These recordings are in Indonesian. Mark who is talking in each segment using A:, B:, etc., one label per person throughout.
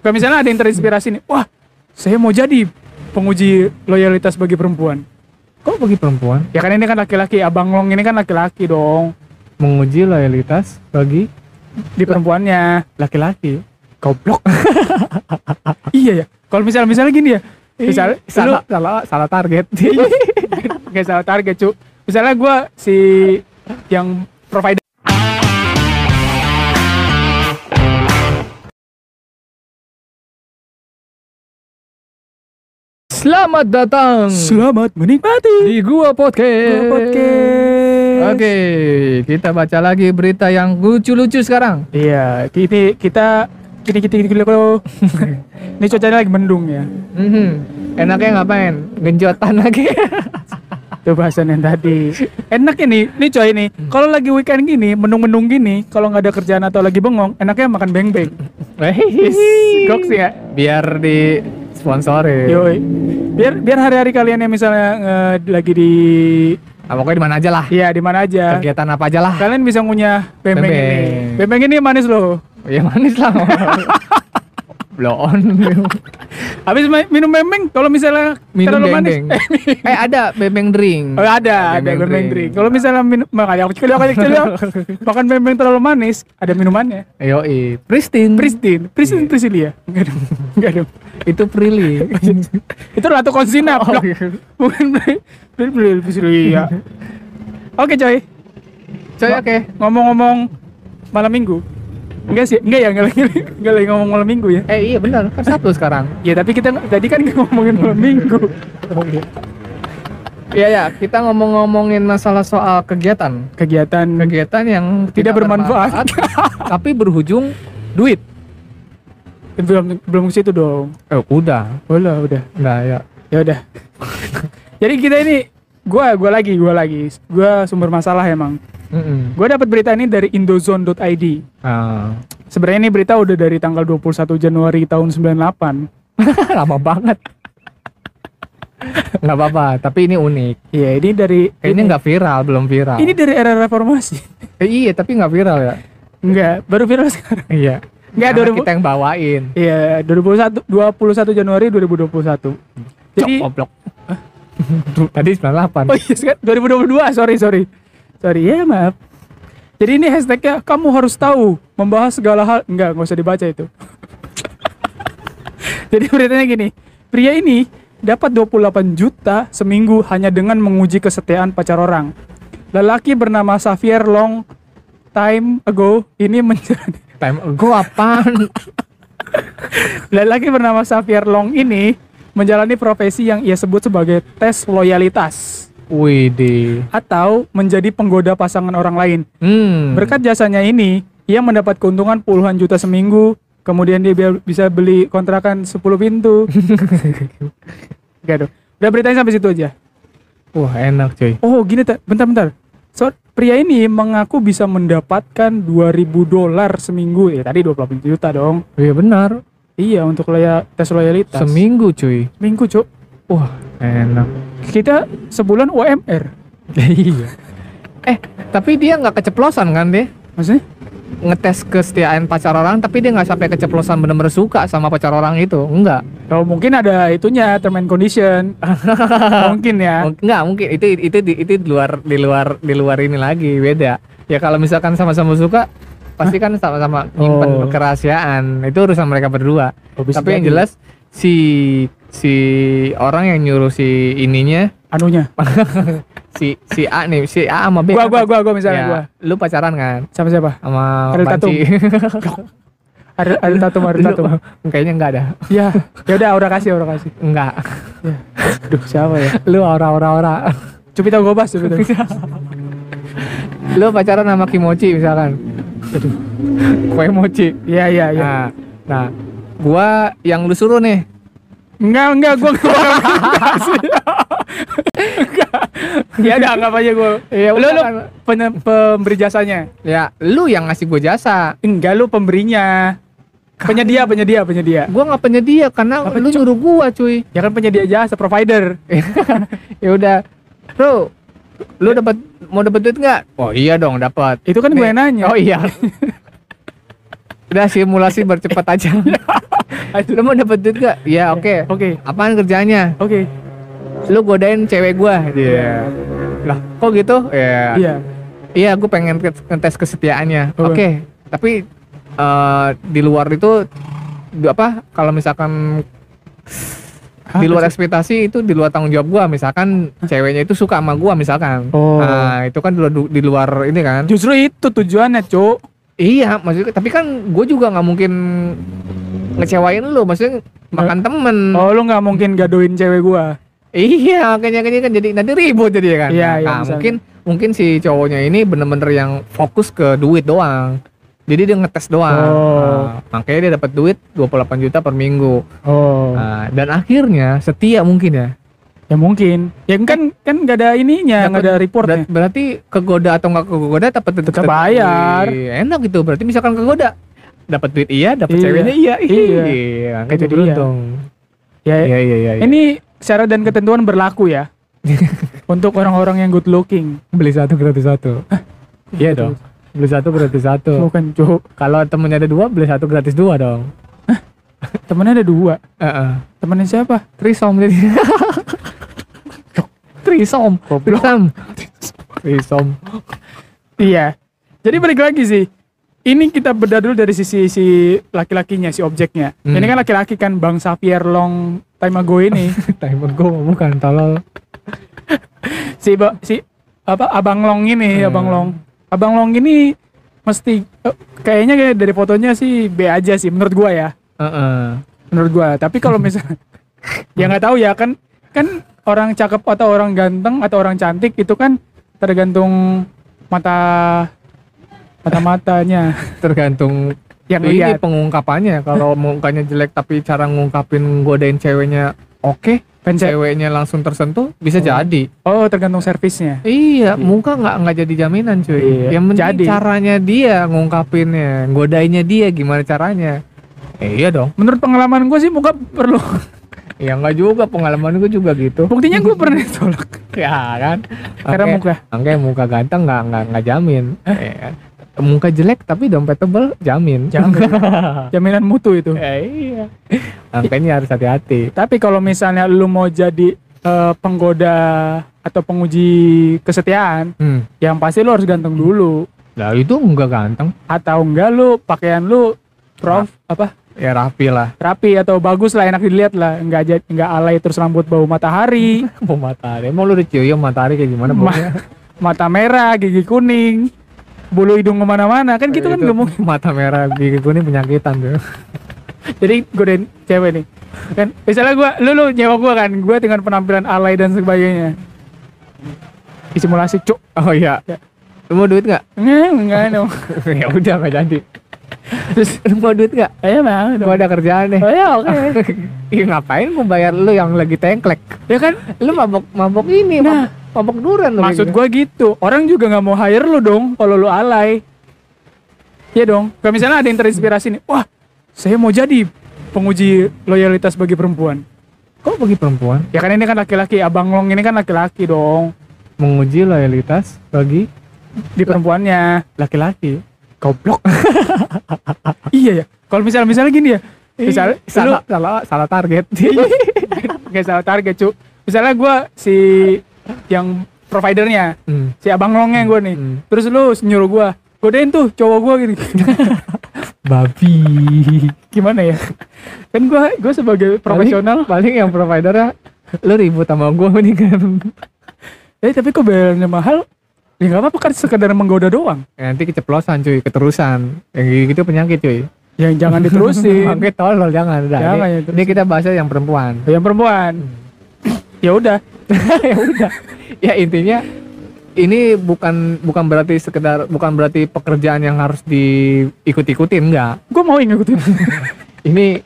A: Kalau misalnya ada yang terinspirasi nih, wah, saya mau jadi penguji loyalitas bagi perempuan.
B: Kok bagi perempuan
A: Ya kan ini kan laki-laki, Abang Long ini kan laki-laki dong
B: menguji loyalitas bagi
A: di perempuannya.
B: laki-laki?
A: Goblok. iya ya. Kalau misalnya misalnya gini ya, misalnya
B: salah salah salah target.
A: Gak salah target cu Misalnya gue si yang provider
B: Selamat datang
A: Selamat menikmati
B: di Gua Podcast.
A: Gua Podcast.
B: Oke, kita baca lagi berita yang lucu-lucu sekarang.
A: Iya Kini kita Kini kita kini kalau Ini cuacanya lagi mendung ya
B: Mhm. Enaknya ngapain? Genjotan lagi.
A: Itu bahasan yang tadi Enak ini Nih coy ini Kalau lagi weekend gini Mendung-mendung gini Kalau nggak ada kerjaan atau lagi bengong Enaknya makan beng-beng Goks ya
B: Biar di sponsori.
A: Yoi Biar biar hari-hari kalian yang misalnya eh, Lagi di
B: Ah, pokoknya di mana aja lah.
A: Iya di mana aja
B: Kegiatan apa aja lah.
A: Kalian bisa ngunyah bembeng,
B: Bembeng.
A: ini. Bembeng ini manis loh.
B: Ya manis lah. Blow on.
A: Habis minum bembeng, kalau misalnya
B: Minum
A: terlalu manis,
B: bembeng. eh ada bembeng drink.
A: oh, ada, ada
B: bembeng drink.
A: drink. Kalau misalnya minum, makanya aku kecil, aku kecil, makan bembeng terlalu manis, ada minumannya.
B: Yoi, Pristine.
A: Pristine, Pristine
B: Iya.
A: Prisilia. Enggak dong, enggak dong.
B: Itu Prilly.
A: Itu ratu konsina,
B: Oh, iya.
A: bukan Prisilia. Prisilia. Oke coy,
B: Coy oke.
A: ngomong-ngomong malam minggu. Enggak sih, enggak ya, enggak lagi, enggak lagi ngomong malam minggu ya.
B: Eh iya benar, kan Sabtu sekarang.
A: Ya tapi kita tadi kan ngomongin malam minggu.
B: Iya ya, kita ngomong-ngomongin masalah soal kegiatan.
A: Kegiatan
B: Kegiatan yang
A: Tidak bermanfaat.
B: tapi berujung duit.
A: belum belum ke situ dong.
B: Eh udah.
A: Udah, udah.
B: Nah ya.
A: Ya udah. Jadi kita ini gua gua lagi, gua lagi. Gua sumber masalah emang.
B: Mm-mm.
A: Gua dapat berita ini dari indozone.id.
B: Ah.
A: Sebenarnya ini berita udah dari tanggal 21 Januari tahun 98.
B: Lama banget. nggak apa-apa, tapi ini unik.
A: Iya, ini dari
B: Kayaknya nggak viral, belum viral.
A: Ini dari era reformasi.
B: Eh, iya, tapi nggak viral ya.
A: Enggak, baru viral sekarang.
B: Iya.
A: Enggak,
B: Karena
A: 2000
B: kita yang bawain.
A: Iya, 2021 21 Januari 2021. Jadi
B: Cok, goblok. Tadi 98.
A: Oh iya, sekarang 2022. Sorry, sorry. Sorry, ya maaf. Jadi ini hashtagnya kamu harus tahu membahas segala hal. Enggak, nggak usah dibaca itu. Jadi beritanya gini, pria ini dapat 28 juta seminggu hanya dengan menguji kesetiaan pacar orang. Lelaki bernama Xavier Long time ago ini menjalani
B: Time ago apaan?
A: lelaki bernama Xavier Long ini menjalani profesi yang ia sebut sebagai tes loyalitas
B: Widih.
A: atau menjadi penggoda pasangan orang lain.
B: Hmm.
A: Berkat jasanya ini, ia mendapat keuntungan puluhan juta seminggu. Kemudian dia bi- bisa beli kontrakan 10 pintu. Gak dong. Udah beritanya sampai situ aja.
B: Wah, enak cuy.
A: Oh gini, Ta. bentar-bentar. So, pria ini mengaku bisa mendapatkan 2000 dolar seminggu. Ya tadi 28 juta dong.
B: Iya benar.
A: Iya, untuk tes loyalitas.
B: Seminggu cuy.
A: Seminggu, Cuk.
B: Wah, enak.
A: Kita sebulan UMR.
B: iya. Eh, tapi dia nggak keceplosan kan deh?
A: Maksudnya?
B: Ngetes kesetiaan pacar orang, tapi dia nggak sampai keceplosan bener-bener suka sama pacar orang itu. Enggak.
A: Kalau mungkin ada itunya, term and condition. mungkin ya.
B: Enggak, mungkin itu itu di itu di luar di luar di luar ini lagi beda. Ya kalau misalkan sama-sama suka pasti kan sama-sama nyimpen
A: Oh.
B: kerahasiaan. Itu urusan mereka berdua.
A: Oh,
B: Tapi yang jelas si si orang yang nyuruh si ininya
A: Anunya.
B: si si A nih, si A sama B.
A: Gua,
B: kan
A: gua, gua, gua misalnya
B: ya,
A: gua.
B: Lu pacaran kan
A: Sama siapa?
B: sama
A: Ariel Tatum. Ada ada tatum,
B: Lu-
A: tatum.
B: Kayaknya enggak ada.
A: Ya, ya udah aura kasih, aura kasih.
B: Enggak.
A: Ya. Aduh, siapa ya?
B: Lu ora-ora-ora.
A: Cupita Gobas, Cupita.
B: Lu pacaran sama Kimochi misalkan.
A: Aduh.
B: Kue mochi.
A: Iya, iya, iya.
B: Nah, nah, gua yang lu suruh nih.
A: Enggak, enggak, gua enggak. Enggak. Ya udah anggap aja gua.
B: Ya
A: lu, lu pen- pemberi jasanya.
B: Ya, lu yang ngasih gua jasa.
A: Enggak, lu pemberinya. Penyedia, penyedia, penyedia.
B: Gua nggak penyedia karena
A: Apa,
B: lu nyuruh gua, cuy.
A: Ya kan penyedia jasa, provider.
B: ya udah. Bro, lu dapat mau dapat duit nggak? Oh iya dong, dapat.
A: Itu kan gue nanya.
B: Oh iya. udah simulasi bercepat aja lu mau dapat duit gak ya oke.
A: Oke.
B: apaan kerjanya
A: Oke.
B: lu godain cewek gua. Iya. Lah kok gitu? Ya
A: Iya.
B: iya gue pengen ngetes kesetiaannya. Oke. Tapi eh, di luar itu di- apa kalau misalkan di luar ekspektasi itu di luar tanggung jawab gua. Misalkan ceweknya itu suka sama gua misalkan.
A: Oh.
B: nah itu kan di luar, di luar ini kan.
A: Justru itu tujuannya, Cuk.
B: Iya maksudnya tapi kan gue juga nggak mungkin ngecewain lu maksudnya makan temen
A: Oh, lu nggak mungkin gadoin cewek gua.
B: iya kayaknya kayaknya kan jadi nanti ribut jadi ya kan
A: Iya,
B: nah,
A: iya,
B: nah,
A: misalnya.
B: mungkin mungkin si cowoknya ini bener-bener yang fokus ke duit doang jadi dia ngetes doang
A: Oh.
B: Nah, makanya dia dapat duit 28 juta per minggu
A: Oh.
B: Nah, dan akhirnya setia mungkin ya
A: Ya mungkin. Ya kan kan nggak ada ininya, nggak ada reportnya.
B: Ber- berarti kegoda atau nggak kegoda dapat
A: Tetap bayar.
B: Iya, enak gitu berarti misalkan kegoda dapat duit iya dapat
A: Iya.
B: ceweknya iya
A: Iya.
B: iya
A: Itu
B: jadi
A: dia.
B: beruntung
A: Ya,
B: iya iya iya iya.
A: ini syarat dan ketentuan berlaku ya untuk orang-orang yang good looking.
B: beli satu gratis satu iya dong beli satu gratis satu
A: Bukan, Cuk.
B: kalau temennya ada dua beli satu gratis dua dong
A: Temennya ada dua.
B: Heeh.
A: Temennya siapa?
B: trisom jadi trisom trisom trisom
A: Iya. Jadi balik lagi sih. Ini kita bedah dulu dari sisi si laki-lakinya, si objeknya.
B: Hmm.
A: Ini kan laki-laki kan Bang Xavier long time ago ini.
B: timer gue bukan tolol
A: si ba- si apa Abang Long ini,
B: Hmm.
A: Abang Long. Abang Long ini mesti eh, kayaknya kayak dari fotonya sih B aja sih menurut gua ya.
B: Heeh.
A: Menurut gua. Tapi kalau misalnya ya nggak tahu ya kan kan orang cakep atau orang ganteng atau orang cantik itu kan tergantung mata mata-matanya
B: tergantung
A: yang
B: ini
A: lihat.
B: pengungkapannya kalau mukanya jelek tapi cara ngungkapin godain ceweknya oke
A: ce-
B: ceweknya langsung tersentuh bisa
A: Oh.
B: jadi
A: Oh, tergantung servisnya.
B: iya muka nggak nggak jadi jaminan cuy
A: Iya,
B: yang penting
A: jadi.
B: caranya dia ngungkapinnya godainnya dia gimana caranya eh, iya dong
A: Menurut pengalaman gue sih muka perlu.
B: Ya nggak juga pengalaman gue juga gitu
A: Buktinya gue pernah ditolak
B: ya kan
A: karena
B: Oke.
A: muka.
B: Makanya muka ganteng nggak nggak nggak jamin Ya kan? muka jelek tapi dompet tebel jamin
A: Jamin. Jaminan mutu itu.
B: Eh, iya makanya harus hati-hati
A: Tapi kalau misalnya lu mau jadi eh, penggoda atau penguji kesetiaan,
B: hmm.
A: yang pasti lu harus ganteng dulu.
B: Lah itu enggak ganteng,
A: Atau enggak lu pakaian lu prof apa
B: ya rapi lah.
A: rapi atau bagus lah enak dilihat lah enggak aja enggak alay terus rambut bau matahari
B: Mau matahari, mau lu dicium matahari kayak gimana
A: Ma- mata merah gigi kuning bulu hidung ke mana-mana kan gitu kan
B: Itu
A: nggak mungkin
B: Mata merah gigi kuning penyakitan tuh.
A: jadi godain cewek nih kan misalnya gua lu lu nyewa gua kan gua dengan penampilan alay dan sebagainya disimulasi cuk
B: Oh iya.
A: Ya.
B: Lu mau duit nggak?
A: enggak enggak dong
B: ya udah nggak jadi. Terus lu mau duit nggak?
A: ayo mau
B: Gua ada kerjaan nih.
A: oh ya oke
B: Ih ngapain gua bayar lu yang lagi tengklek?
A: ya kan
B: Lu mabok mabok ini,
A: Nah.
B: mabok, mabok duran lu.
A: maksud
B: kayak
A: gua gitu orang juga nggak mau hire lu dong kalau lu alay Iya dong kalau misalnya ada yang terinspirasi nih wah saya mau jadi penguji loyalitas bagi perempuan
B: gitu. Kok bagi perempuan
A: ya kan ini kan laki-laki abang long ini kan laki-laki dong
B: menguji loyalitas bagi
A: di perempuannya
B: laki-laki?
A: Goblok iya ya kalau misalnya misalnya gini ya misalnya lu
B: salah salah salah target.
A: nggak salah target cu misalnya gua si yang providernya
B: Hmm.
A: si abang longnya gue nih
B: Hmm.
A: terus lu nyuruh gua godain tuh cowok gua gitu
B: Babi.
A: gimana ya kan gua gua sebagai profesional
B: Paling, paling yang providernya lu ribut sama gua nih kan.
A: eh tapi kok bayarnya mahal ya nggak apa-apa kan sekedar menggoda doang
B: Ya, nanti keceplosan cuy, keterusan. Yang gitu penyakit cuy.
A: yang jangan diterusin
B: Makanya tolol jangan. Udah.
A: Jangan
B: ini, ini kita bahasnya yang perempuan.
A: yang perempuan ya udah
B: ya udah. Ya intinya ini bukan bukan berarti sekedar bukan berarti pekerjaan yang harus diikut-ikutin enggak.
A: gua mau ngikutin
B: Ini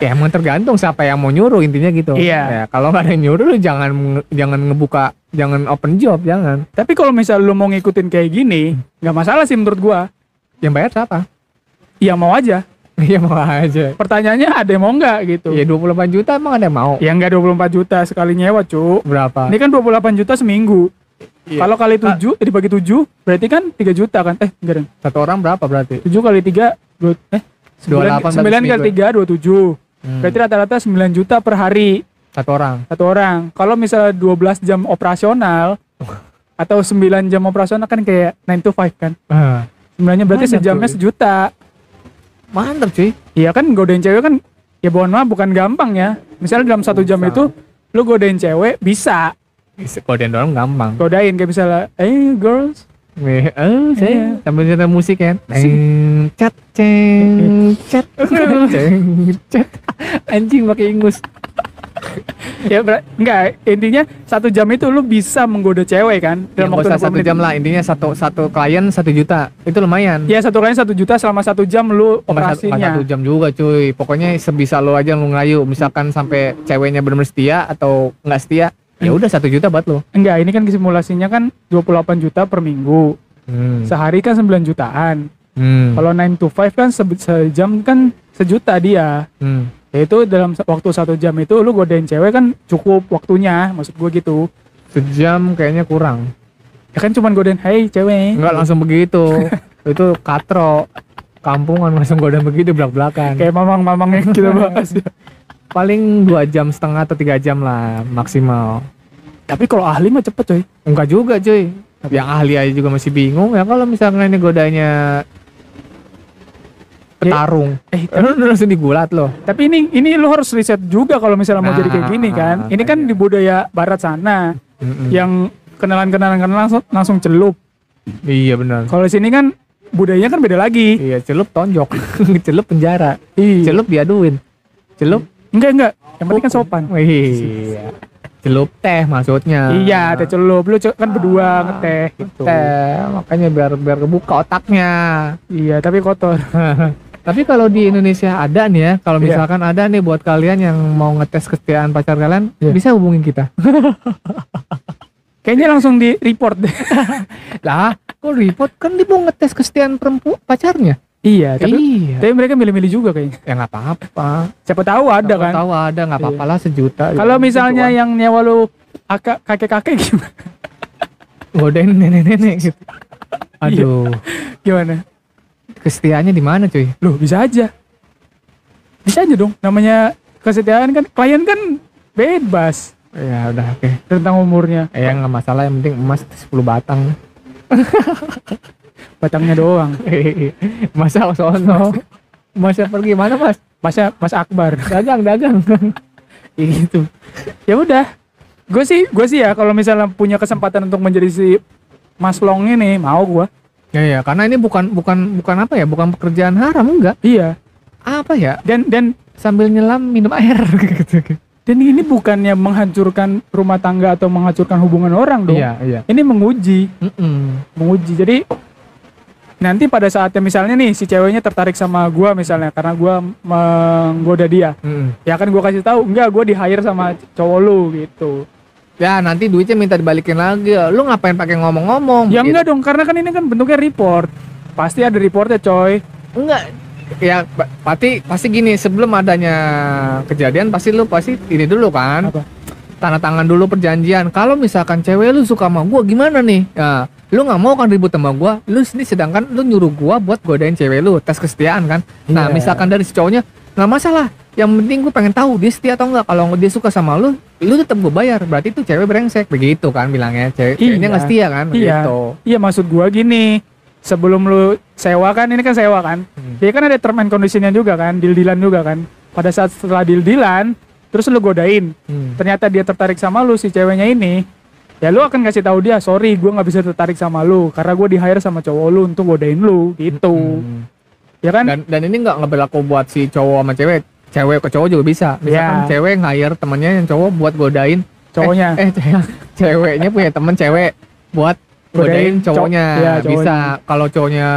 B: ya emang tergantung siapa yang mau nyuruh intinya gitu.
A: Iya.
B: Ya, kalau nggak ada yang nyuruh lu jangan jangan ngebuka jangan open job jangan.
A: tapi kalau misal lu mau ngikutin kayak gini nggak masalah sih menurut gua
B: Yang bayar siapa?
A: ya mau aja
B: Iya mau aja.
A: pertanyaannya ada yang mau nggak gitu
B: Ya 28 juta emang ada yang mau?
A: ya nggak 24 juta sekali nyewa cu
B: Berapa?
A: ini kan 28 juta seminggu
B: Iya.
A: kalau kali 7 eh, dibagi 7 berarti kan 3 juta kan eh enggak dong
B: Satu orang berapa berarti?
A: 7 kali 3 dua, eh
B: 28 berarti
A: 9 kali
B: seminggu.
A: 3 27.
B: Hmm.
A: Berarti rata-rata 9 juta per hari
B: satu orang.
A: satu orang. Kalau misalnya 12 jam operasional atau 9 jam operasional kan kayak 9 to 5 kan.
B: Ah,
A: Sebenarnya berarti
B: Mantap,
A: sejamnya
B: cuy.
A: sejuta.
B: mantap cuy.
A: Iya kan godain cewek kan ya mohon maaf bukan gampang ya. Misalnya dalam satu jam itu lu godain cewek bisa
B: Kodein doang gampang.
A: godain kayak misalnya eh girls
B: oh,
A: Iya.
B: saya sambil musik kan. Ceng, cat, ceng, cat, ceng, cat. Anjing pakai ingus.
A: Ya enggak intinya satu jam itu lu bisa menggoda cewek kan
B: Ya,
A: dalam
B: nggak
A: waktu
B: usah
A: 60
B: satu
A: menit.
B: jam lah. Intinya satu satu klien satu juta. Itu lumayan.
A: ya satu kali satu juta selama satu jam lu operasinya
B: satu jam juga cuy. Pokoknya sebisa lo aja lu ngerayu. Misalkan sampai ceweknya benar setia atau nggak setia, ya udah satu juta buat lo.
A: enggak ini kan simulasinya kan 28 juta per minggu
B: Hmm.
A: sehari kan 9 jutaan
B: Hmm.
A: kalau 9 to 5 kan se- sejam kan sejuta dia
B: Hmm.
A: Itu dalam waktu satu jam itu lu godain cewek kan cukup waktunya maksud gue gitu
B: Sejam kayaknya kurang.
A: ya kan cuman godain hey cewek
B: Enggak langsung begitu. itu katro. Kampungan langsung goda begitu belak-belakan.
A: kayak mamang-mamang yang kita bahas ya.
B: paling dua jam setengah atau tiga jam lah maksimal
A: tapi kalau ahli mah cepet coy
B: enggak juga cuy yang ahli aja juga masih bingung ya kalau misalnya ini godanya petarung.
A: Eh
B: lu langsung digulat loh.
A: Tapi ini ini lu harus riset juga kalau misalnya mau
B: Nah,
A: jadi kayak gini kan. Ini kan di budaya barat sana yang kenalan-kenalan kenalan langsung, langsung celup.
B: Iya benar.
A: Kalau di sini kan budayanya kan beda lagi.
B: Iya celup tonjok. Celup penjara.
A: Iya.
B: celup diaduin. Celup?
A: Enggak enggak. Yang penting kan sopan.
B: Iya. Celup teh maksudnya.
A: Iya teh celup. Lu kan berdua ngeteh. gitu
B: teh makanya biar biar kebuka otaknya.
A: Iya tapi kotor
B: Tapi kalau di Indonesia ada nih ya, kalau
A: Iya.
B: misalkan ada nih buat kalian yang mau ngetes kesetiaan pacar kalian,
A: Iya.
B: bisa hubungin kita.
A: kayaknya langsung di report deh
B: lah, kok report kan dia mau ngetes kesetiaan perempuan pacarnya.
A: iya tapi
B: iya.
A: tapi mereka milih-milih juga kayaknya
B: Ya nggak apa-apa.
A: siapa tahu ada
B: Siapa
A: kan
B: Tahu ada nggak apa-apa lah sejuta.
A: kalau
B: Ya,
A: misalnya
B: gituan.
A: yang nyewa lu kakek-kakek gimana
B: godain nenek-nenek gitu. Aduh,
A: gimana
B: kesetiaannya di mana cuy?
A: Loh bisa aja Bisa aja dong Namanya kesetiaan kan Klien kan bebas
B: Ya udah oke.
A: Tentang umurnya
B: Ya nggak masalah yang penting emas 10 batang.
A: Batangnya doang
B: Masa sono. Masa pergi mana mas?
A: Masa Mas Akbar
B: Dagang dagang.
A: gitu ya udah gue sih gue sih ya kalau misalnya punya kesempatan untuk menjadi si Mas Long ini mau gue
B: Ya ya, karena ini bukan bukan bukan apa ya, bukan pekerjaan haram enggak.
A: iya
B: Apa ya?
A: dan dan
B: Sambil nyelam minum air gitu.
A: dan ini bukannya menghancurkan rumah tangga atau menghancurkan hubungan orang dong
B: Iya, iya.
A: ini menguji
B: Mm-mm.
A: menguji jadi nanti pada saatnya misalnya nih si ceweknya tertarik sama gua misalnya karena gua menggoda dia
B: Mm-mm.
A: ya kan gua kasih tahu enggak gua di hire sama cowok lu gitu
B: Ya nanti duitnya minta dibalikin lagi. Lu ngapain pakai ngomong-ngomong?
A: ya
B: Gitu.
A: enggak dong karena kan ini kan bentuknya report pasti ada reportnya coy
B: Enggak. Ya pa- pasti pasti gini sebelum adanya kejadian pasti lu pasti ini dulu kan.
A: Apa?
B: Tanda tangan dulu perjanjian. Kalau misalkan cewek lu suka sama gua gimana nih? Ya, lu nggak mau kan ribut sama gua. Lu sini sedangkan lu nyuruh gua buat godain cewek lu tes kesetiaan kan. Nah,
A: Iya.
B: misalkan dari si cowoknya nggak masalah. Yang penting gue pengen tahu dia setia atau enggak. Kalau dia suka sama lu, lu tetap gue bayar. Berarti itu cewek brengsek begitu kan bilangnya. Cewek,
A: Iya.
B: ceweknya nggak setia kan?
A: Iya.
B: Begitu.
A: iya maksud gua gini sebelum lu sewa kan ini kan sewa kan
B: Hmm.
A: dia kan ada term and conditionnya juga kan deal dealan juga kan pada saat setelah deal dealan terus lu godain
B: Hmm.
A: ternyata dia tertarik sama lu si ceweknya ini ya lu akan kasih tahu dia sorry gue nggak bisa tertarik sama lu karena gue di hire sama cowok lu untuk godain lu gitu
B: Hmm.
A: ya kan
B: dan dan ini nggak nggak berlaku buat si cowok sama cewek cewek ke cowok juga bisa. Misalkan
A: Ya.
B: cewek hire temennya yang cowok buat godain.
A: Cowoknya.
B: Eh, eh ce- ceweknya punya temen cewek buat godain
A: Godain cow-
B: cowoknya.
A: iya, cowoknya.
B: bisa. Kalau cowoknya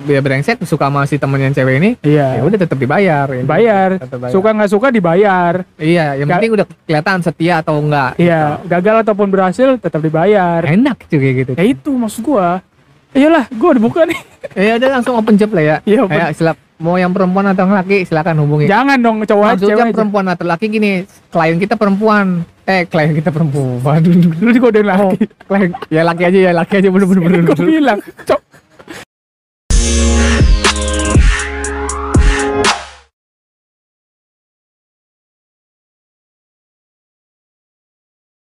B: dia brengsek suka sama si temennya yang cewek ini ya
A: iya
B: udah tetap dibayar. Ya.
A: bayar.
B: Tetep bayar.
A: suka nggak suka dibayar.
B: Iya yang
A: Ga-
B: penting udah kelihatan setia atau enggak
A: iya gagal ataupun berhasil tetap dibayar.
B: Enak juga gitu.
A: Ya itu maksud gua. Iyalah gua dibuka nih.
B: Ya udah langsung open job lah ya.
A: Iya, open.
B: Ayo, silap mau yang perempuan atau laki silakan hubungi
A: jangan dong cowok aja
B: Maksudnya
A: cewek aja.
B: perempuan atau laki gini, klien kita perempuan. Eh, klien kita perempuan.
A: lu digodain
B: Oh,
A: laki
B: klien, ya laki aja ya laki aja bener bener bener.
A: gue bilang cowok